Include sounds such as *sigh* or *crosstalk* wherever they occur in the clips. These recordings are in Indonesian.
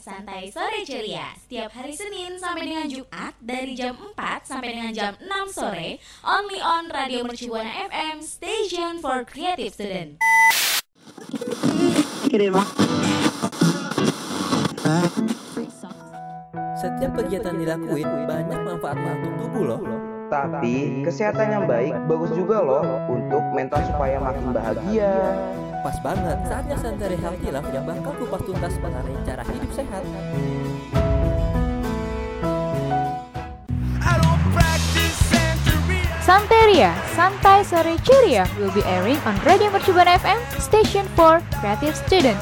Santai sore ceria. Setiap hari Senin sampai dengan Jumat dari jam 4 sampai dengan jam 6 sore, only on Radio Mercubuana FM, station for creative student. Setiap kegiatan dilakuin banyak manfaatnya untuk tubuh loh. Tapi kesehatan yang baik bagus juga loh untuk mental supaya makin bahagia. Pas banget saatnya Santere Healthy Love yang bakal kupas tuntas mengenai cara hidup sehat. Santeria, Santai Sore Ceria will be airing on Radio Mercubuana FM, station for creative student.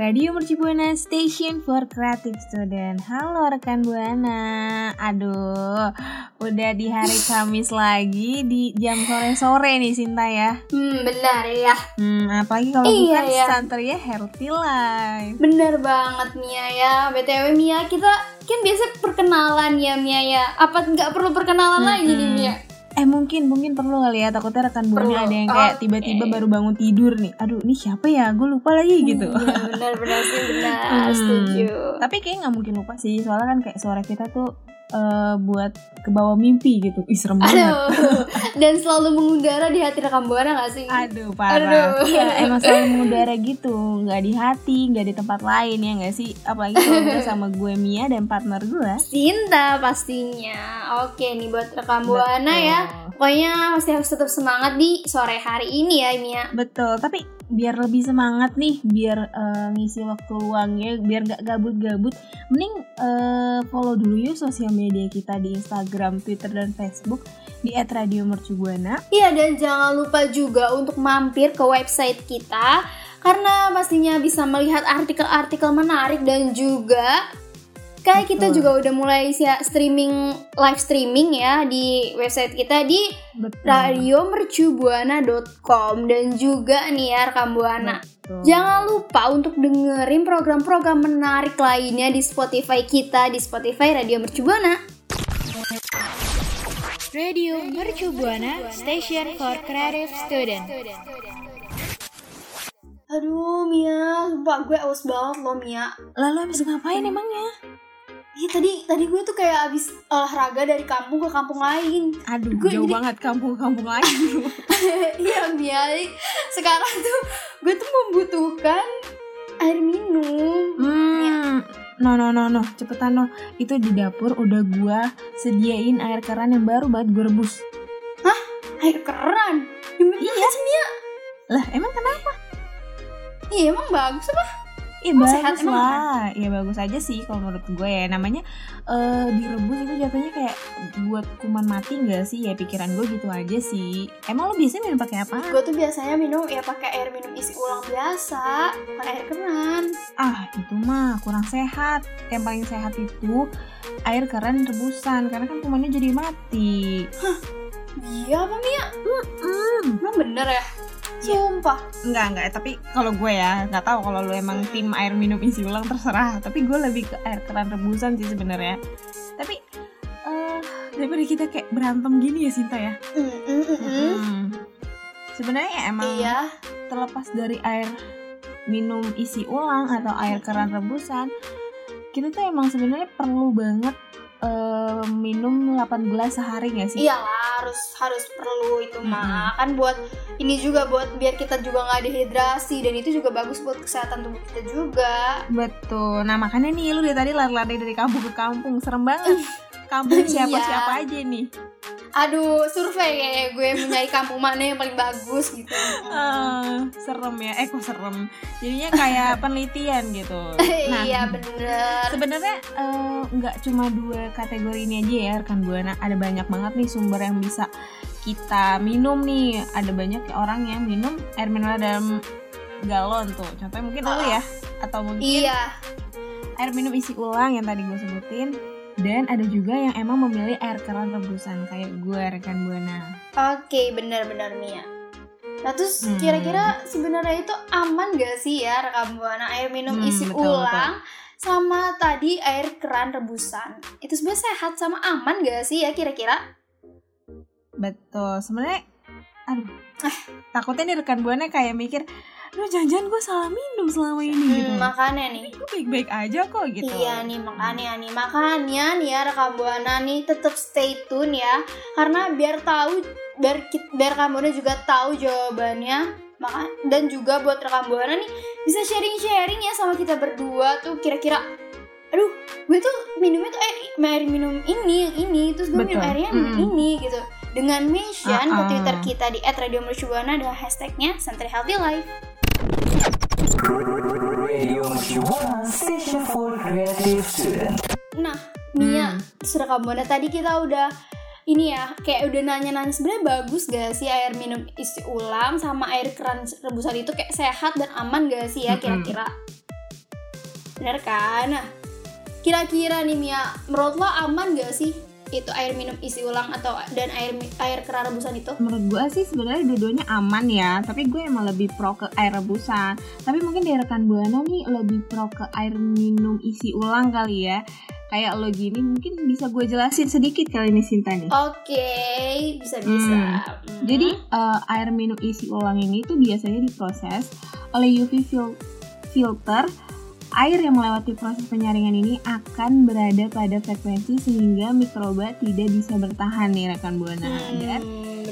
Radio Mercubuana Station for Creative Student. Halo rekan Buana. Aduh, udah di hari Kamis lagi di jam sore-sore nih Sinta ya. Hmm, benar ya. Hmm, apalagi kalau Iya, bukan ya. Santeria Healthy Life. Bener banget Mia ya. BTW Mia, kita kan biasa perkenalan ya Mia ya. Apa nggak perlu perkenalan lagi nih Mia? Eh mungkin mungkin perlu kali ya takutnya rekan Buana Perlu. ada yang kayak Oke. tiba-tiba baru bangun tidur nih. Aduh, ini siapa ya? Gue lupa lagi gitu. Iya benar-benar sih benar. *laughs* Hmm. Setuju. Tapi kayaknya nggak mungkin lupa sih, soalnya kan kayak suara kita tuh eh, buat ke bawah mimpi gitu. Ih, serem banget. Aduh. *laughs* Dan selalu mengudara di hati rekam buana gak sih? Aduh parah. Aduh. Iya emang selalu *laughs* mengudara gitu, nggak di hati, nggak di tempat lain ya nggak sih? Apalagi kalau *laughs* udah sama gue Mia dan partner gue. Cinta pastinya. Oke nih buat rekam buana ya. Pokoknya masih harus tetap semangat di sore hari ini ya Mia. Betul. Tapi biar lebih semangat nih, biar eh, ngisi waktu luangnya, biar gak gabut-gabut, mending eh, follow dulu yuk sosial media kita di Instagram, Twitter dan Facebook di @radiomercubuana. Iya dan jangan lupa juga untuk mampir ke website kita karena pastinya bisa melihat artikel-artikel menarik dan juga kayak kita Betul. juga udah mulai streaming live streaming ya di website kita di radiomercubuana.com dan juga nih ya rekam buana. Betul. Jangan lupa untuk dengerin program-program menarik lainnya di Spotify kita di Spotify Radio Mercubuana. Radio Mercubuana, station for creative student. Aduh Mia, sumpah gue aus banget loh Mia. Lalu habis ngapain emangnya? Iya tadi tadi gue tuh kayak abis olahraga dari kampung ke kampung lain. Aduh, Gue jauh jadi- banget kampung-kampung lain. *laughs* Iya Mia, sekarang tuh gue tuh membutuhkan air minum. Hmm, no no no no, cepetan no. Itu di dapur udah gua sediain air keran yang baru banget gue rebus. Air keran. Gimana iya. Mia? Lah, emang kenapa? Iya emang bagus apa? Iya bagus sehat, emang lah. Iya bagus aja sih kalau menurut gue ya. Namanya eh direbus itu jatuhnya kayak buat kuman mati nggak sih? Ya pikiran gue gitu aja sih. Emang lo biasanya minum pakai apa? Gue tuh biasanya minum ya pakai air minum isi ulang biasa, bukan air keran. Ah, itu mah kurang sehat. Yang paling sehat itu air keran rebusan karena kan kumannya jadi mati. Iya apa Mia? Hmm. Emang bener ya? Sumpah. Enggak, enggak. Tapi kalau gue ya, nggak tahu kalau lu emang tim air minum isi ulang terserah. Tapi gue lebih ke air keran rebusan sih sebenarnya. Tapi eh daripada kita kayak berantem gini ya Sinta ya. Mm, mm, mm, mm. Hmm. Sebenarnya ya emang Iya. terlepas dari air minum isi ulang atau air keran rebusan, kita tuh emang sebenarnya perlu banget eh, minum 8 gelas sehari gak sih? Iya lah, harus harus perlu itu mah kan buat ini juga buat biar kita juga nggak dehidrasi dan itu juga bagus buat kesehatan tubuh kita juga. Betul. Nah makanya nih lu dari tadi lari-lari dari kampung ke kampung serem banget. Kampung siapa *laughs* Iya. siapa aja nih? Aduh, survei kayak gue mencari kampung mana yang paling bagus gitu. Ah, serem ya. Eh kok serem? Jadinya kayak *laughs* penelitian gitu. Nah, iya bener. sebenarnya eh, nggak cuma dua kategori ini aja ya rekan buana. Ada banyak banget nih sumber yang bisa kita minum nih. Ada banyak orang yang minum air mineral dalam galon tuh. Contohnya mungkin lu ya, atau mungkin Iya. air minum isi ulang yang tadi gue sebutin dan ada juga yang emang memilih air keran rebusan kayak gue rekan buana Oke, benar-benar Mia. Nah terus Hmm. kira-kira sebenarnya itu aman gak sih ya rekam buana air minum Hmm, isi betul, ulang sama tadi air keran rebusan itu sebenarnya sehat sama aman gak sih ya kira-kira? betul sebenarnya aduh takutnya nih rekan buana kayak mikir Aduh jangan-jangan gue salah minum selama ini gitu. Hmm, makanya nih. Gue baik-baik aja kok gitu. Iya nih makanya nih makanya nih ya rekam buana nih tetap stay tune ya karena biar tahu biar biar buana juga tahu jawabannya maka dan juga buat rekam buana nih bisa sharing sharing ya sama kita berdua tuh kira-kira aduh gue tuh minumnya tuh air, air minum ini yang ini terus gue minum Betul. airnya minum Mm-mm. ini gitu dengan mention ke Uh-uh. twitter kita di @radiomercubuana dengan hashtagnya Santri Healthy Life Nah, Mia, sudah kamu nah tadi kita udah ini ya kayak udah nanya-nanya sebenarnya bagus gak sih air minum isi ulang sama air keran rebusan itu kayak sehat dan aman gak sih ya Mm-mm. kira-kira? Bener kan? Nah, kira-kira nih Mia, menurut lo aman gak sih itu air minum isi ulang atau dan air air keran rebusan itu? Menurut gue sih sebenarnya dua-duanya aman ya, tapi gue emang lebih pro ke air rebusan. Tapi mungkin dari rekan buana nih lebih pro ke air minum isi ulang kali ya. Kayak lo gini mungkin bisa gue jelasin sedikit kali ini Sinta nih. Oke, bisa-bisa. Hmm. Jadi eh, air minum isi ulang ini tuh biasanya diproses oleh UV fil- filter. Air yang melewati proses penyaringan ini akan berada pada frekuensi sehingga mikroba tidak bisa bertahan nih rekan buana. Hmm, Dan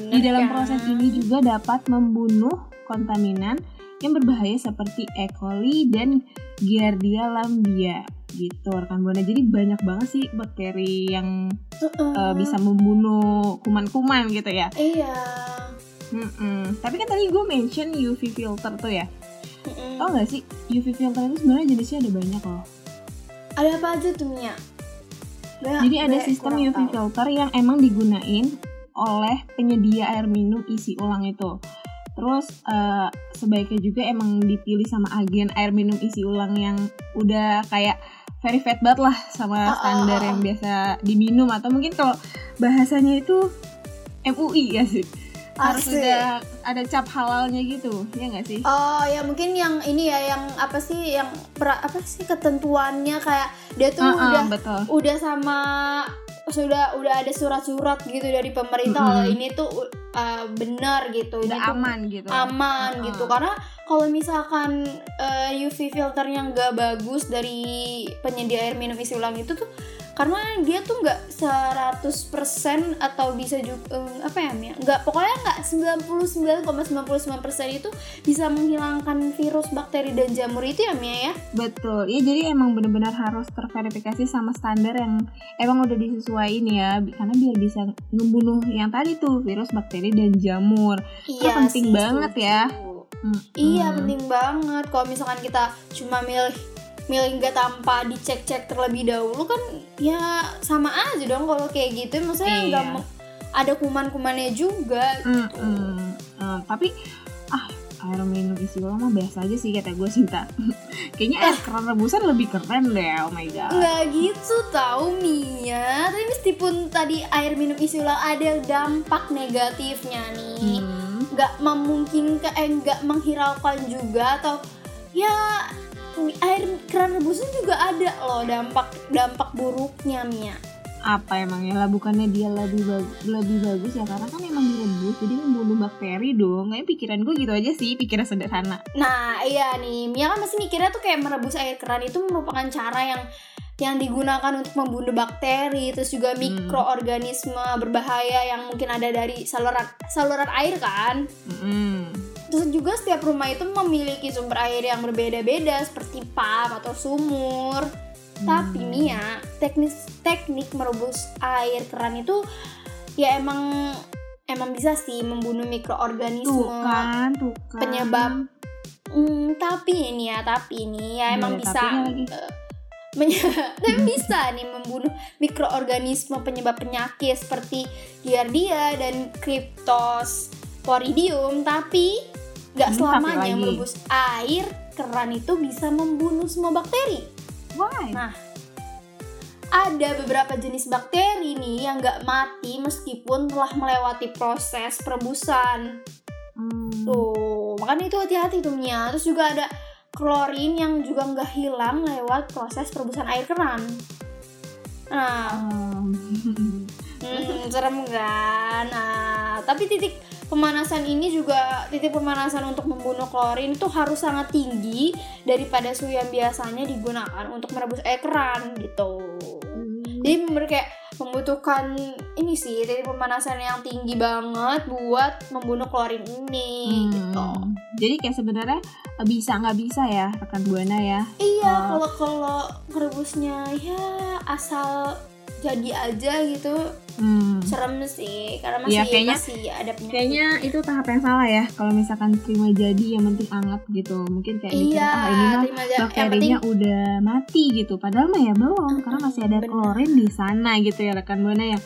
di dalam kan? proses ini juga dapat membunuh kontaminan yang berbahaya seperti E. coli dan Giardia lamblia gitu rekan buana. Jadi banyak banget sih bakteri yang Uh-uh. eh, bisa membunuh kuman-kuman gitu ya. Iya. Mm-mm. Tapi kan tadi gue mention UV filter tuh ya. Tau gak sih UV filter itu sebenarnya jenisnya ada banyak loh. Ada apa aja tuh Mia? Gue- Jadi ada sistem UV tahu. filter yang emang digunain oleh penyedia air minum isi ulang itu. Terus eh, sebaiknya juga emang dipilih sama agen air minum isi ulang yang udah kayak verified banget lah sama Ah, ah, standar ah, yang biasa diminum atau mungkin kalau bahasanya itu MUI ya sih. Harus Asik. udah ada cap halalnya gitu, ya nggak sih? Oh ya mungkin yang ini ya yang apa sih yang pra- apa sih ketentuannya kayak dia tuh Ah, ah, udah betul. udah sama sudah udah ada surat-surat gitu dari pemerintah Mm-mm. kalau ini tuh uh, benar gitu Udah aman gitu. aman Ah, gitu ah. karena kalau misalkan uh, UV filternya nggak bagus dari penyedia air minum isi ulang itu tuh karena dia tuh nggak 100% atau bisa juga eh, apa ya Mia? nggak pokoknya nggak 99,99% itu bisa menghilangkan virus bakteri dan jamur itu ya Mia ya Betul, ya jadi emang benar-benar harus terverifikasi sama standar yang emang udah disesuaikan ya, karena biar bisa ngebunuh yang tadi tuh virus, bakteri dan jamur. iya penting sih, banget ya. setuju. Mm-mm. Iya penting banget kalau misalkan kita cuma milih milih nggak tanpa dicek-cek terlebih dahulu kan ya sama aja dong kalau kayak gitu maksudnya nggak Iya. ada kuman-kumannya juga gitu. Mm-mm. Eh, tapi ah air minum isi ulang mah biasa aja sih kata gue Sinta. *laughs* Kayaknya air keran rebusan lebih keren deh, oh my god. nggak gitu tau Mia tapi meskipun tadi air minum isi ulang ada dampak negatifnya nih Hmm. nggak memungkinkan eh nggak menghiraukan juga atau ya air keran rebusan juga ada loh dampak dampak buruknya Mia Apa emangnya lah bukannya dia lebih bag- lebih bagus ya karena kan emang direbus jadi membunuh bakteri dong. Kayak pikiran gue gitu aja sih, pikiran sederhana. Nah iya nih, Mia kan masih mikirnya tuh kayak merebus air keran itu merupakan cara yang yang digunakan untuk membunuh bakteri, terus juga Hmm. mikroorganisme berbahaya yang mungkin ada dari saluran saluran air kan. Mm-mm. Terus juga setiap rumah itu memiliki sumber air yang berbeda-beda seperti pump atau sumur. Tapi Mia, teknik teknik merebus air keran itu ya emang emang bisa sih membunuh mikroorganisme Tuh kan, tuh kan. penyebab Hmm, tapi ini ya, tapi ini ya emang Boleh bisa lagi. eh, tapi *laughs* bisa nih membunuh mikroorganisme penyebab penyakit seperti Giardia dan Cryptosporidium, tapi Hmm, tapi selamanya merebus air keran itu bisa membunuh semua bakteri. Why? Nah, ada beberapa jenis bakteri nih yang nggak mati meskipun telah melewati proses perebusan. Hmm. Tuh, makanya itu hati-hati tuh Mia. Terus juga ada klorin yang juga nggak hilang lewat proses perebusan air keran. Nah, Um, *laughs* hmm, serem kan? Nah, tapi titik pemanasan ini juga titik pemanasan untuk membunuh klorin itu harus sangat tinggi daripada suhu yang biasanya digunakan untuk merebus air keran gitu. Jadi bener kayak membutuhkan ini sih titik pemanasan yang tinggi banget buat membunuh klorin ini Hmm. gitu. Jadi kayak sebenarnya bisa nggak bisa ya rekan buana ya. Iya, kalau kalau merebusnya ya asal jadi aja gitu Hmm. serem sih karena masih Iya, kayaknya- masih ada penyakit. Kayaknya itu tahap yang salah ya. Kalau misalkan terima jadi yang penting anget gitu. Mungkin kayak iya, ah ini mah. Yang penting bakterinya udah mati gitu. Padahal mah ya belum karena masih ada Bener. klorin di sana gitu ya rekan buana ya.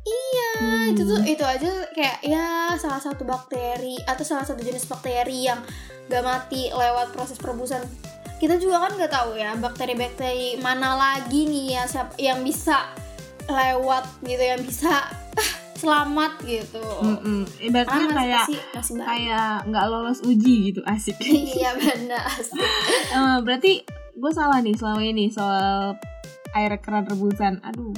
Iya, Hmm. itu tuh itu aja kayak ya salah satu bakteri atau salah satu jenis bakteri yang gak mati lewat proses perebusan. Kita juga kan nggak tahu ya bakteri-bakteri mana lagi nih ya siapa yang bisa lewat gitu yang bisa ah, selamat gitu. Mm-mm. Ibaratnya masih, kayak banyak. kayak nggak lolos uji gitu asik. *laughs* iya benar. *laughs* Eh, berarti gue salah nih selama ini soal air keran rebusan. Aduh.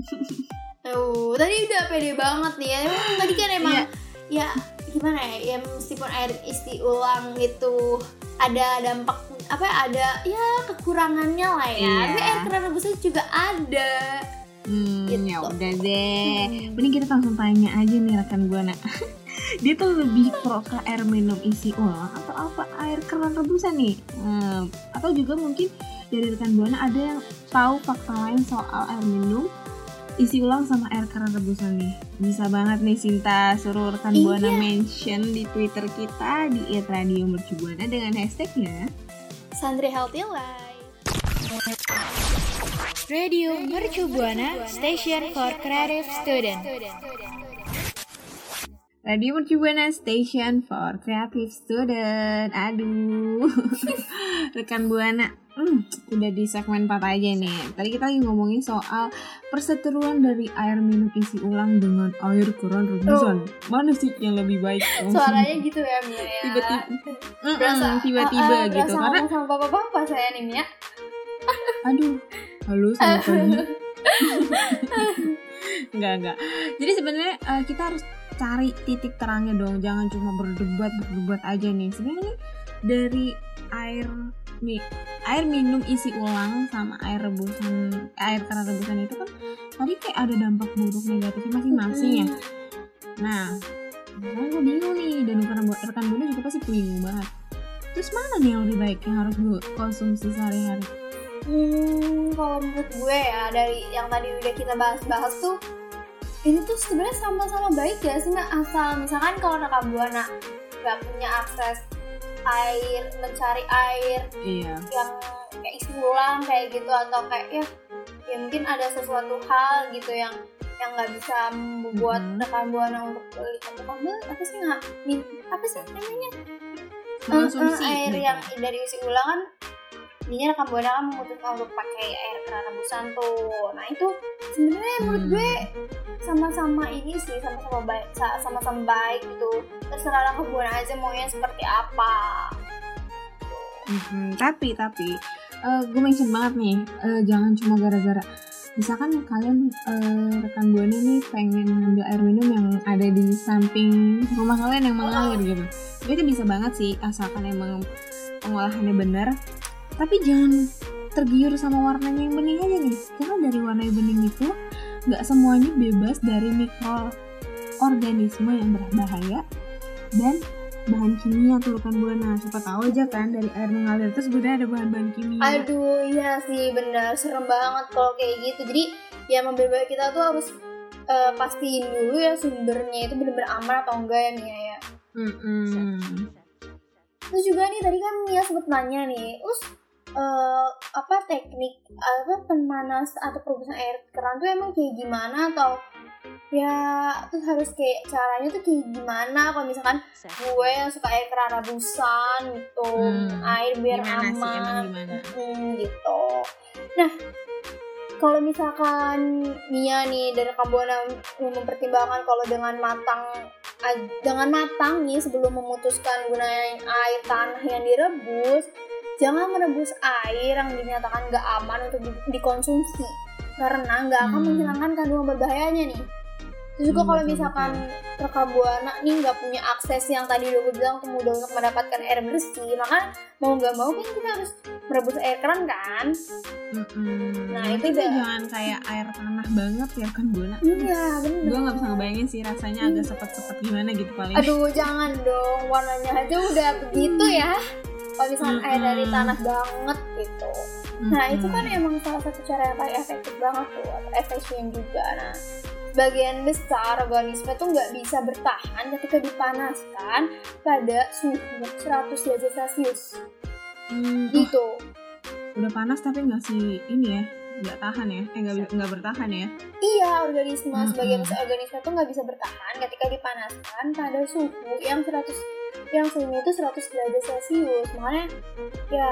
*laughs* Oh, tadi udah pede banget nih ya. Emang tadi kan emang Iya. ya gimana ya? Ya meskipun air isi ulang gitu ada dampak apa ya, ada ya kekurangannya lah ya. Iya. Tapi air keran rebusnya juga ada. Hmm, Gitu. ya udah deh. Hmm. Mending kita langsung tanya aja nih rekan buana. *laughs* Dia tuh lebih pro ke air minum isi ulang atau apa air keran rebusan nih? Hmm, atau juga mungkin dari rekan buana ada yang tahu fakta lain soal air minum isi ulang sama air keran rebusan nih. Bisa banget nih Sinta suruh rekan buana Iya. mention di Twitter kita di Radio Mercu Buana dengan hashtagnya Santri Healthy Life. Radio Mercu Buana Station for Creative Student. Radio Mercu Buana Station for Creative Student. Aduh, *laughs* rekan Buana, hmm, udah di segmen 4 aja nih. Tadi kita lagi ngomongin soal perseteruan dari air minum isi ulang dengan air keran rebusan. Mana sih yang lebih baik? *laughs* Suaranya gitu ya Mia ya. tiba-tiba, tiba-tiba ah, ah, gitu. berasa Karena, sama bapak-bapak saya nih Mia. aduh, halo. Enggak, *laughs* *laughs* enggak. Jadi sebenarnya eh, kita harus cari titik terangnya dong. Jangan cuma berdebat, berdebat aja nih. Sebenarnya dari air mi air minum isi ulang sama air rebusan air keran rebusan itu kan tadi kayak ada dampak buruk negatifnya masing-masing ya. Nah, sekarang gue bingung nih dan rekan rekan buana juga pasti bingung banget. Terus mana nih yang lebih baik yang harus gue konsumsi sehari-hari? Hmm, kalau menurut gue ya dari yang tadi udah kita bahas-bahas tuh ini tuh sebenarnya sama-sama baik ya sih Mak? asal misalkan kalau rekam buana nggak punya akses air mencari air Iya. yang kayak isi ulang kayak gitu atau kayak ya ya mungkin ada sesuatu hal gitu yang yang nggak bisa membuat Mhm. rekan buana untuk beli untuk beli apa sih nggak apa sih namanya Konsumsi Eh, eh, air gitu. yang dari isi ulang kan jadinya rekam buana kan memutuskan untuk pakai air keran rebusan tuh. Nah itu sebenarnya menurut Hmm. gue sama-sama ini sih sama-sama baik sa- sama-sama baik gitu. Terserah rekam buana aja maunya seperti apa. Mhm, tapi tapi gue mention banget nih eh, jangan cuma gara-gara misalkan kalian eh, rekan buana nih pengen ngambil air minum yang ada di samping rumah kalian yang mengalir gitu. Itu bisa banget sih asalkan emang pengolahannya benar tapi jangan tergiur sama warnanya yang bening aja nih karena dari warna yang bening itu nggak semuanya bebas dari mikroorganisme yang berbahaya dan bahan kimia tuh rekan buana siapa tahu aja kan dari air mengalir terus sebenarnya ada bahan-bahan kimia Aduh, iya sih benar serem banget kalau kayak gitu. Jadi ya baik kita tuh harus eh, pastiin dulu ya sumbernya itu benar-benar aman atau enggak ya Mia ya. Mm-mm. Terus juga nih tadi kan Mia sempet nanya nih, terus eh, apa teknik apa pemanas atau perebusan air keran tuh emang kayak gimana? Atau ya terus harus kayak caranya tuh kayak gimana? Kalau misalkan gue yang suka air keran rebusan gitu Hmm, air biar gimana sih? Aman. emang gimana? Hmm, gitu. Nah, kalau misalkan Mia nih dari Kambuana mau mempertimbangkan kalau dengan matang dengan matang nih sebelum memutuskan gunain air tanah yang direbus, jangan merebus air yang dinyatakan nggak aman untuk di- dikonsumsi karena nggak akan Hmm. menghilangkan kandungan berbahayanya nih. Terus juga Hmm, kalau misalkan rekam buana nih nggak punya akses yang tadi udah gue bilang mudah untuk mendapatkan air bersih, maka mau nggak mau kan kita harus merebus air keran kan? Mm-mm. Nah, itu udah- jangan kayak air tanah banget ya kan buana. Iya bener. Gue nggak bisa ngebayangin sih rasanya agak sepet-sepet gimana gitu paling. Aduh jangan dong warnanya aja udah begitu ya. Kalau misalkan air dari tanah banget gitu. Nah itu kan emang salah satu cara yang paling efektif banget tuh, atau efisien juga. Nah sebagian besar organisme tuh nggak bisa bertahan ketika dipanaskan pada suhu 100 derajat celcius Hmm, gitu. udah panas tapi nggak sih ini ya nggak tahan ya eh nggak nggak bertahan ya Iya, organisme Mm-mm. sebagian besar organisme tuh nggak bisa bertahan ketika dipanaskan pada suhu yang 100 yang suhunya itu 100 derajat celcius. Makanya ya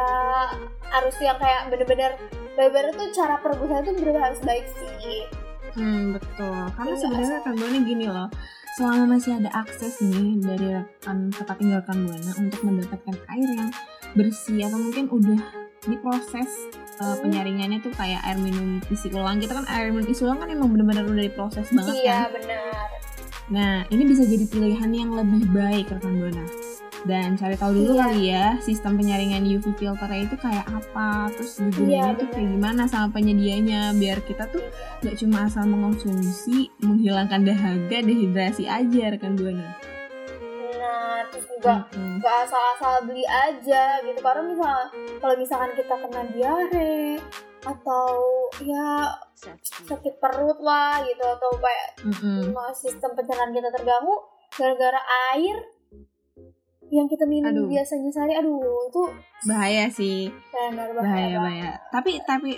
harus yang kayak bener-bener bener-bener tuh cara perebusan tuh bener harus baik sih. hmm betul karena Iya, sebenarnya rekan buana gini loh selama masih ada akses nih dari rekan tempat tinggal rekan buana untuk mendapatkan air yang bersih atau mungkin udah diproses uh, penyaringannya tuh kayak air minum isi ulang gitu kan air minum isi ulang kan emang bener-bener udah diproses banget Iya, kan benar. Nah, ini bisa jadi pilihan yang lebih baik rekan Buana. Dan cari tahu dulu Iya. kali ya sistem penyaringan UV filternya itu kayak apa, terus Iya, digunainnya tuh kayak gimana sama penyedianya biar kita tuh nggak cuma asal mengonsumsi, menghilangkan dahaga, dehidrasi aja rekan Buana. Nah, terus juga nggak asal-asal beli aja gitu karena misal kalau misalkan kita kena diare atau ya sakit perut lah gitu atau kayak. Nah, sistem pencernaan kita terganggu gara-gara air yang kita minum Aduh. biasanya sehari aduh itu Bahaya sih, benar bahaya bahaya, bahaya. Tapi tapi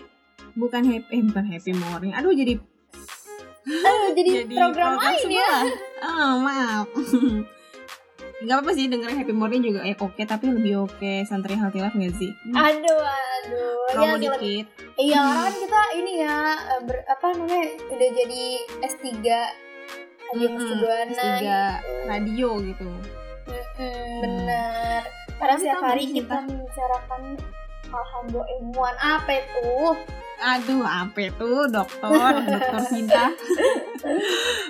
bukan happy, eh, bukan happy morning. Aduh jadi Aduh, jadi, *laughs* program, lain ya. Oh, maaf. *laughs* Gak apa-apa sih dengerin Happy Morning juga eh, oke tapi lebih oke Santri Healthy Life gak sih? Hmm, aduh aduh. Ya Promo lebih- dikit. Iya karena kan kita ini ya eh, ber- apa namanya udah jadi S3 aja Mm-mm, mesti buana S3 gitu. radio gitu. Mm-mm, bener karena setiap hari kita Cinta? membicarakan hal-hal ilmuwan. Apa itu Aduh apa tuh dokter Dokter Sinta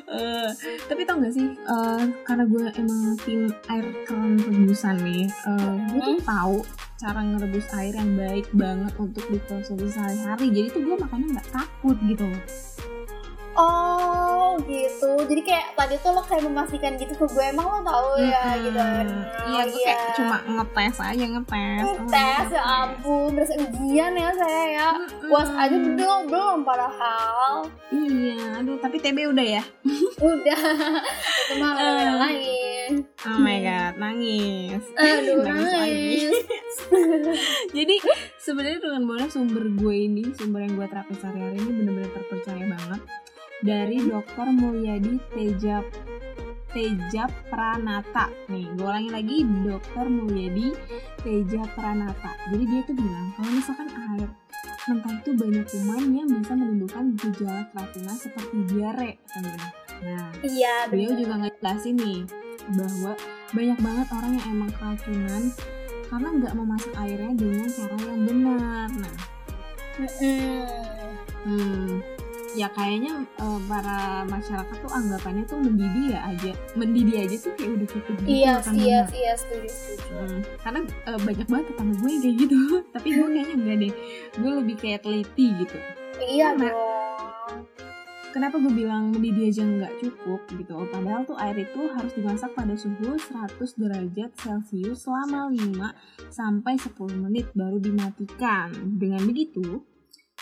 Eh, Tapi tau gak sih eh, Karena gue emang tim air keran rebusan nih eh, Gue tuh tahu cara ngerebus air yang baik banget untuk dikonsumsi sehari-hari. Jadi tuh gue makanya gak takut gitu loh Oh gitu, jadi kayak tadi tuh lo kayak memastikan gitu ke gue emang lo tahu ya Mm-mm. gitu kan? Iya gue kayak cuma ngetes aja ngetes Oh, tes ya ngetes. ampun, berasa ujian ya saya ya. Mm-mm. Puas aja belum belum padahal Iya aduh tapi TB udah ya *laughs* udah itu mah uh. lain. Oh my god nangis *laughs* Aduh Nangis nangis. *laughs* Jadi sebenarnya dengan bola sumber gue ini, sumber yang gue terapin sehari-hari ini bener-bener terpercaya banget dari Dr. Mulyadi Teja Teja Pranata. Nih, gue ulangi lagi Dr. Mulyadi Teja Pranata. Jadi dia tuh bilang kalau misalkan air mentah itu banyak kuman yang bisa menimbulkan gejala keracunan seperti diare. kan. Nah, Iya beliau benar. juga ngejelasin nih bahwa banyak banget orang yang emang keracunan karena nggak memasak airnya dengan cara yang benar. Nah, hmm, ya kayaknya eh, para masyarakat tuh anggapannya tuh mendidih ya aja, mendidih aja tuh kayak udah cukup gitu Iya kan iya benar. iya setuju setuju. Hmm, karena eh, banyak banget tetangga gue kayak gitu, *laughs* tapi gue kayaknya enggak deh, gue lebih kayak teliti gitu. Iya Karena- dong. Kenapa gue bilang mendidih aja nggak cukup gitu? Padahal tuh air itu harus dimasak pada suhu 100 derajat Celcius selama 5 sampai 10 menit baru dimatikan. Dengan begitu,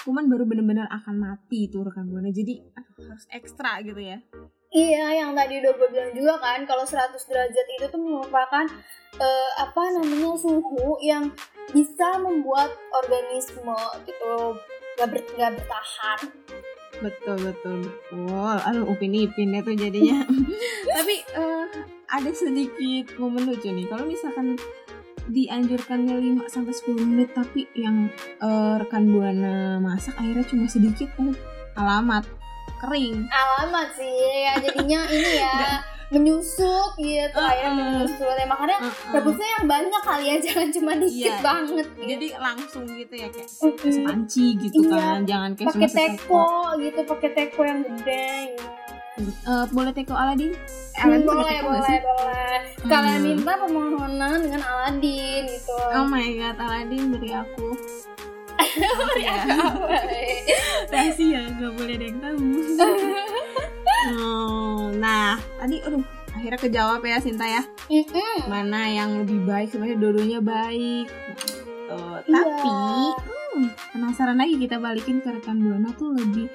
kuman baru benar-benar akan mati tuh rekan buana. Jadi aduh, harus ekstra gitu ya. Iya, yang tadi udah gue bilang juga kan, kalau 100 derajat itu tuh merupakan eh, apa namanya suhu yang bisa membuat organisme gitu gak, ber, gak bertahan. Betul betul betul. Aduh upin ipinnya tuh jadinya. *laughs* Tapi eh, ada sedikit momen lucu nih. Kalau misalkan dianjurkannya 5 sampai 10 menit tapi yang eh, rekan buana masak airnya cuma sedikit kan alamat kering. Alamat sih, ya jadinya *laughs* ini ya menyusut gitu, Uh-uh. airnya menyusut. Ya, makanya Uh-uh. rebusnya yang banyak kali ya, *laughs* jangan cuma dikit Iya. banget. Gitu. Jadi langsung gitu ya kayak sepanci gitu Iya. kan. Jangan kayak pakai teko gitu, pakai teko yang gede. Gitu. Eh, boleh teko Aladin? Eh, Hmm, Aladin boleh boleh, teko boleh, sih? boleh. Kalian Hmm. minta permohonan dengan Aladin gitu. Oh my god, Aladin beri aku. *laughs* Beri ya. aku apa? *laughs* Rahasia, gak boleh ada yang tahu. Oh, *laughs* nah, tadi aduh, akhirnya kejawab ya Sinta ya. Mm-mm. Mana yang lebih baik sebenarnya dua-duanya baik. Gitu. Iya. Tapi hmm, penasaran lagi kita balikin ke rekan Buana tuh lebih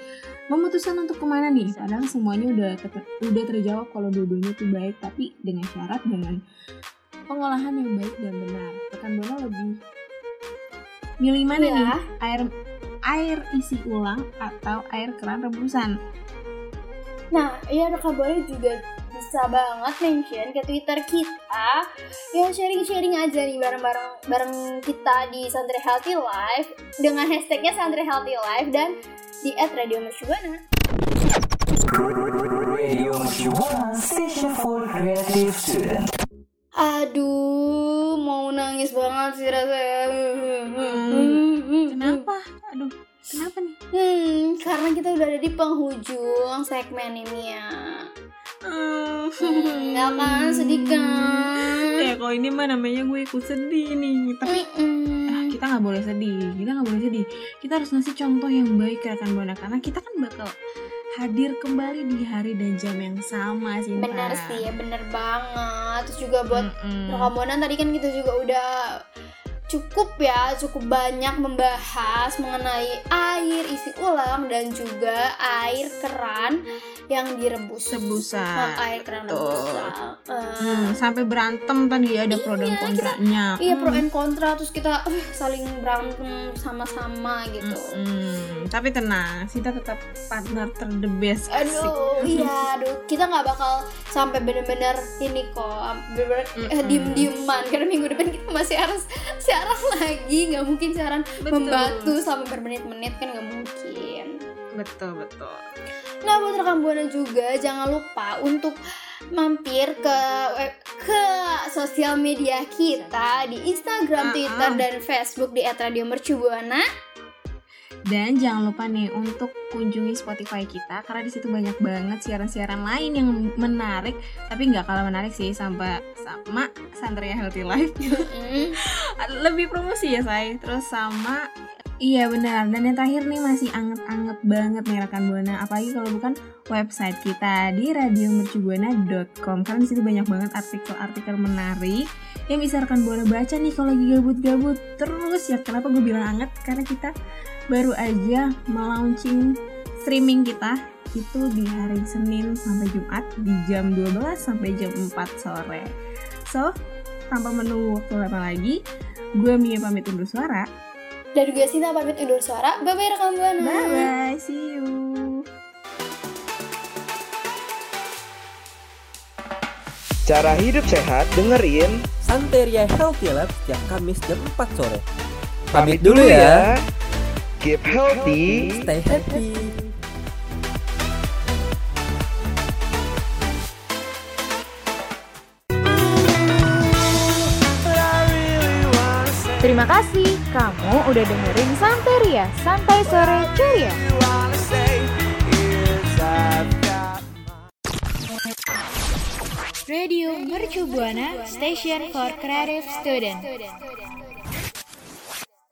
memutuskan untuk ke mana nih? Padahal semuanya udah ter- udah terjawab kalau dua-duanya tuh baik, tapi dengan syarat dengan pengolahan yang baik dan benar. Rekan Buana lebih milih mana Iya. nih? Air air isi ulang atau air keran rebusan? Nah, iya rekan Buana juga bisa banget mention ke Twitter kita yang sharing-sharing aja nih bareng-bareng bareng kita di Santri Healthy Life dengan hashtagnya Santri Healthy Life dan di @radiomercubuana. Aduh, mau nangis banget sih rasanya. Kenapa? Aduh, kenapa nih? Hmm, karena kita udah ada di penghujung segmen ini ya. Hmm, nggak kan, sedih kan? Ya kalau ini mah namanya gue ikut sedih nih. Tapi Mm-mm. ah, kita nggak boleh sedih. Kita nggak boleh sedih. Kita harus ngasih contoh yang baik ke rekan buana karena kita kan bakal hadir kembali di hari dan jam yang sama sih. Bener sih, ya bener banget. Terus juga buat Mm-mm. rekaman tadi kan kita juga udah cukup ya, cukup banyak membahas mengenai air isi ulang dan juga air keran yang direbus. Rebusan. Nah, air keran rebusan. Eh, Hmm, sampai berantem tadi ada pro dan Iya, kita- kontranya. Iya pro Hmm. and kontra terus kita uh, saling berantem sama-sama gitu. Mm-mm. Tapi tenang, kita tetap partner ter the best. Asik. Aduh, iya, aduh, kita nggak bakal sampai bener-bener ini kok, bener-bener eh, Mm-mm. diem-dieman karena minggu depan kita masih harus siaran *laughs* lagi, nggak mungkin siaran Betul. membatu selama bermenit-menit kan nggak mungkin. Betul betul. Nah buat rekam buana juga jangan lupa untuk mampir ke ke sosial media kita di Instagram, Ah, Twitter, ah. dan Facebook di @radiomercubuana. Dan jangan lupa nih untuk kunjungi Spotify kita karena di situ banyak banget siaran-siaran lain yang menarik tapi nggak kalah menarik sih sampai sama Santria Healthy Life. Mm. *laughs* Lebih promosi ya saya. Terus sama Iya benar dan yang terakhir nih masih anget-anget banget nih rekan buana apalagi kalau bukan website kita di radiomercubuana.com karena di situ banyak banget artikel-artikel menarik yang bisa rekan buana baca nih kalau lagi gabut-gabut terus ya kenapa gue bilang anget karena kita baru aja melaunching streaming kita itu di hari Senin sampai Jumat di jam 12 sampai jam 4 sore so tanpa menunggu waktu lama lagi gue Mia pamit undur suara Dan juga Sinta pamit undur suara. Bye bye rekam buana. bye bye see you Cara hidup sehat dengerin. Santeria Healthy Lab setiap Kamis jam 4 sore. Pamit dulu ya. Keep healthy. Stay happy. Terima kasih kamu udah dengerin Santeria, Santai Sore Ceria. Radio Mercu Buana Station for Creative Student.